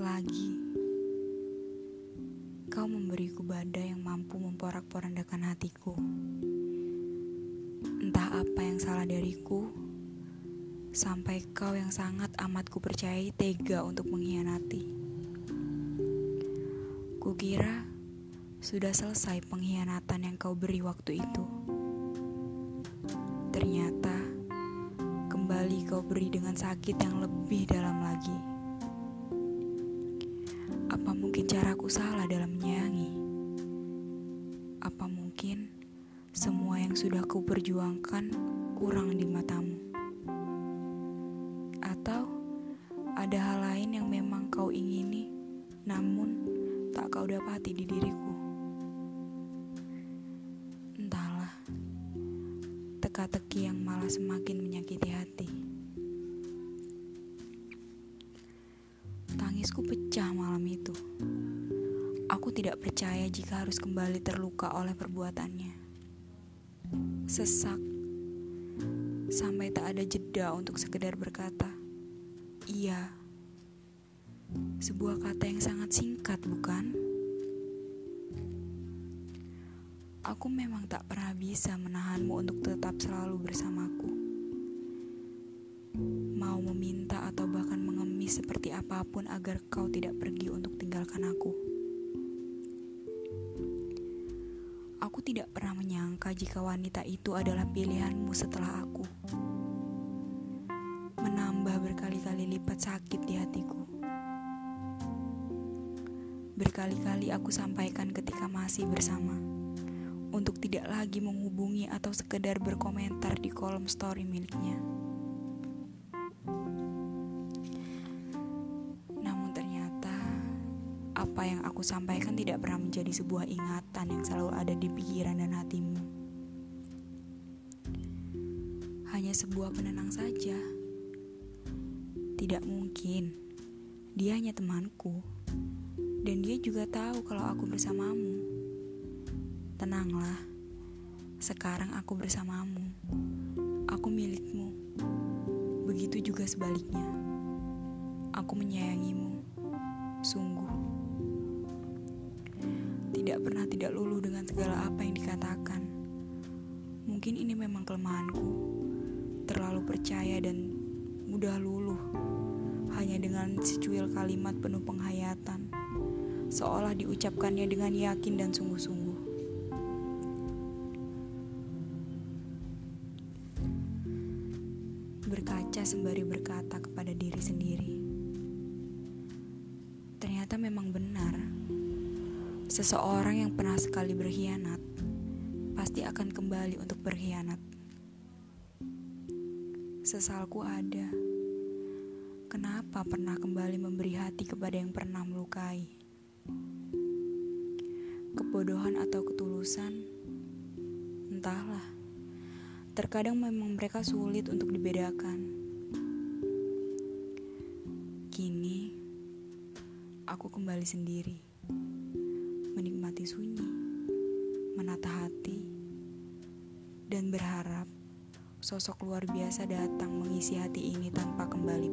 lagi. Kau memberiku badai yang mampu memporak-porandakan hatiku. Entah apa yang salah dariku, sampai kau yang sangat amat kupercayai tega untuk mengkhianati. Kukira sudah selesai pengkhianatan yang kau beri waktu itu. Ternyata kembali kau beri dengan sakit yang lebih dalam salah dalam menyayangi? Apa mungkin semua yang sudah ku perjuangkan kurang di matamu? Atau ada hal lain yang memang kau ingini, namun tak kau dapati di diriku? Entahlah, teka-teki yang malah semakin menyakiti hati. Tangisku pecah malam itu. Aku tidak percaya jika harus kembali terluka oleh perbuatannya. Sesak, sampai tak ada jeda untuk sekedar berkata, "Iya." Sebuah kata yang sangat singkat, bukan? Aku memang tak pernah bisa menahanmu untuk tetap selalu bersamaku. Mau meminta atau bahkan mengemis seperti apa pun agar kau tidak pergi Aku tidak pernah menyangka jika wanita itu adalah pilihanmu setelah aku. Menambah berkali-kali lipat sakit di hatiku. Berkali-kali aku sampaikan ketika masih bersama untuk tidak lagi menghubungi atau sekedar berkomentar di kolom story miliknya. Apa yang aku sampaikan tidak pernah menjadi sebuah ingatan yang selalu ada di pikiran dan hatimu. Hanya sebuah penenang saja. Tidak mungkin. Dia hanya temanku. Dan dia juga tahu kalau aku bersamamu. Tenanglah. Sekarang aku bersamamu. Aku milikmu. Begitu juga sebaliknya. Aku menyayangimu. Sungguh tidak pernah tidak luluh dengan segala apa yang dikatakan. Mungkin ini memang kelemahanku. Terlalu percaya dan mudah luluh. Hanya dengan secuil kalimat penuh penghayatan. Seolah diucapkannya dengan yakin dan sungguh-sungguh. Berkaca sembari berkata kepada diri sendiri. Ternyata memang benar Seseorang yang pernah sekali berkhianat pasti akan kembali untuk berkhianat. Sesalku ada. Kenapa pernah kembali memberi hati kepada yang pernah melukai? Kebodohan atau ketulusan? Entahlah. Terkadang memang mereka sulit untuk dibedakan. Kini, aku kembali sendiri menikmati sunyi, menata hati, dan berharap sosok luar biasa datang mengisi hati ini tanpa kembali.